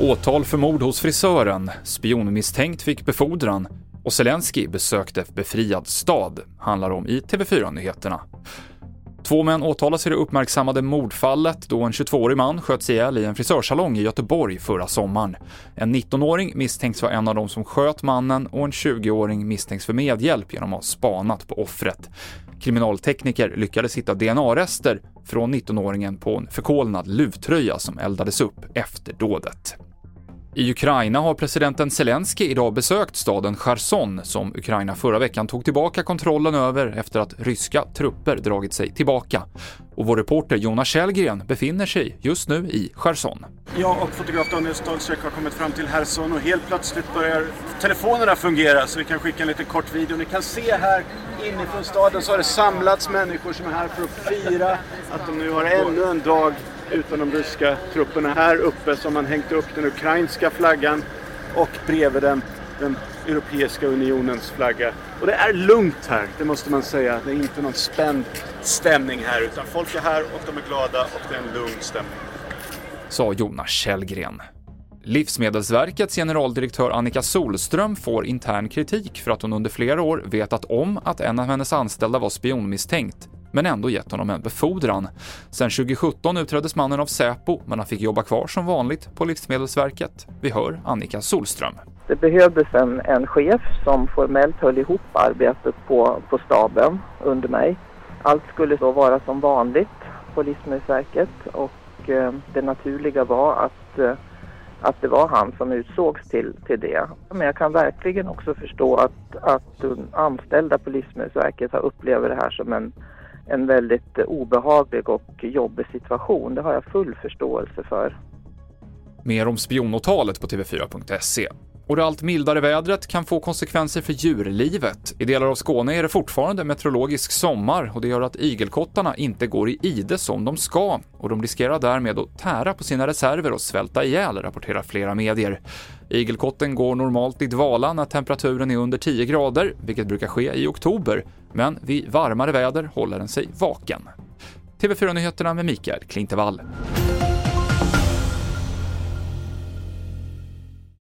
Åtal för mord hos frisören, spionmisstänkt fick befordran och Zelensky besökte befriad stad, handlar om i TV4-nyheterna. Två män åtalas i det uppmärksammade mordfallet då en 22-årig man sköts ihjäl i en frisörsalong i Göteborg förra sommaren. En 19-åring misstänks vara en av de som sköt mannen och en 20-åring misstänks för medhjälp genom att ha spanat på offret. Kriminaltekniker lyckades hitta DNA-rester från 19-åringen på en förkolnad luvtröja som eldades upp efter dådet. I Ukraina har presidenten Zelensky idag besökt staden Cherson som Ukraina förra veckan tog tillbaka kontrollen över efter att ryska trupper dragit sig tillbaka. Och vår reporter Jonas Källgren befinner sig just nu i Cherson. Jag och fotograf Daniel Stolzek har kommit fram till Cherson och helt plötsligt börjar telefonerna fungera så vi kan skicka en liten kort video. Ni kan se här inifrån staden så har det samlats människor som är här för att fira att de nu har ännu en dag utan de ryska trupperna. Här uppe så har man hängt upp den ukrainska flaggan och bredvid den den Europeiska unionens flagga. Och det är lugnt här, det måste man säga. Det är inte någon spänd stämning här utan folk är här och de är glada och det är en lugn stämning. Sa Jonas Källgren. Livsmedelsverkets generaldirektör Annika Solström får intern kritik för att hon under flera år vetat om att en av hennes anställda var spionmisstänkt men ändå gett honom en befordran. Sen 2017 utreddes mannen av Säpo, men han fick jobba kvar som vanligt på Livsmedelsverket. Vi hör Annika Solström. Det behövdes en, en chef som formellt höll ihop arbetet på, på staben under mig. Allt skulle då vara som vanligt på Livsmedelsverket och eh, det naturliga var att, eh, att det var han som utsågs till, till det. Men jag kan verkligen också förstå att, att anställda på Livsmedelsverket har upplevt det här som en en väldigt obehaglig och jobbig situation. Det har jag full förståelse för. Mer om spionåtalet på TV4.se. Och det allt mildare vädret kan få konsekvenser för djurlivet. I delar av Skåne är det fortfarande meteorologisk sommar och det gör att igelkottarna inte går i ide som de ska och de riskerar därmed att tära på sina reserver och svälta ihjäl, rapporterar flera medier. Igelkotten går normalt i dvala när temperaturen är under 10 grader, vilket brukar ske i oktober, men vid varmare väder håller den sig vaken. TV4-nyheterna med Mikael Klintevall.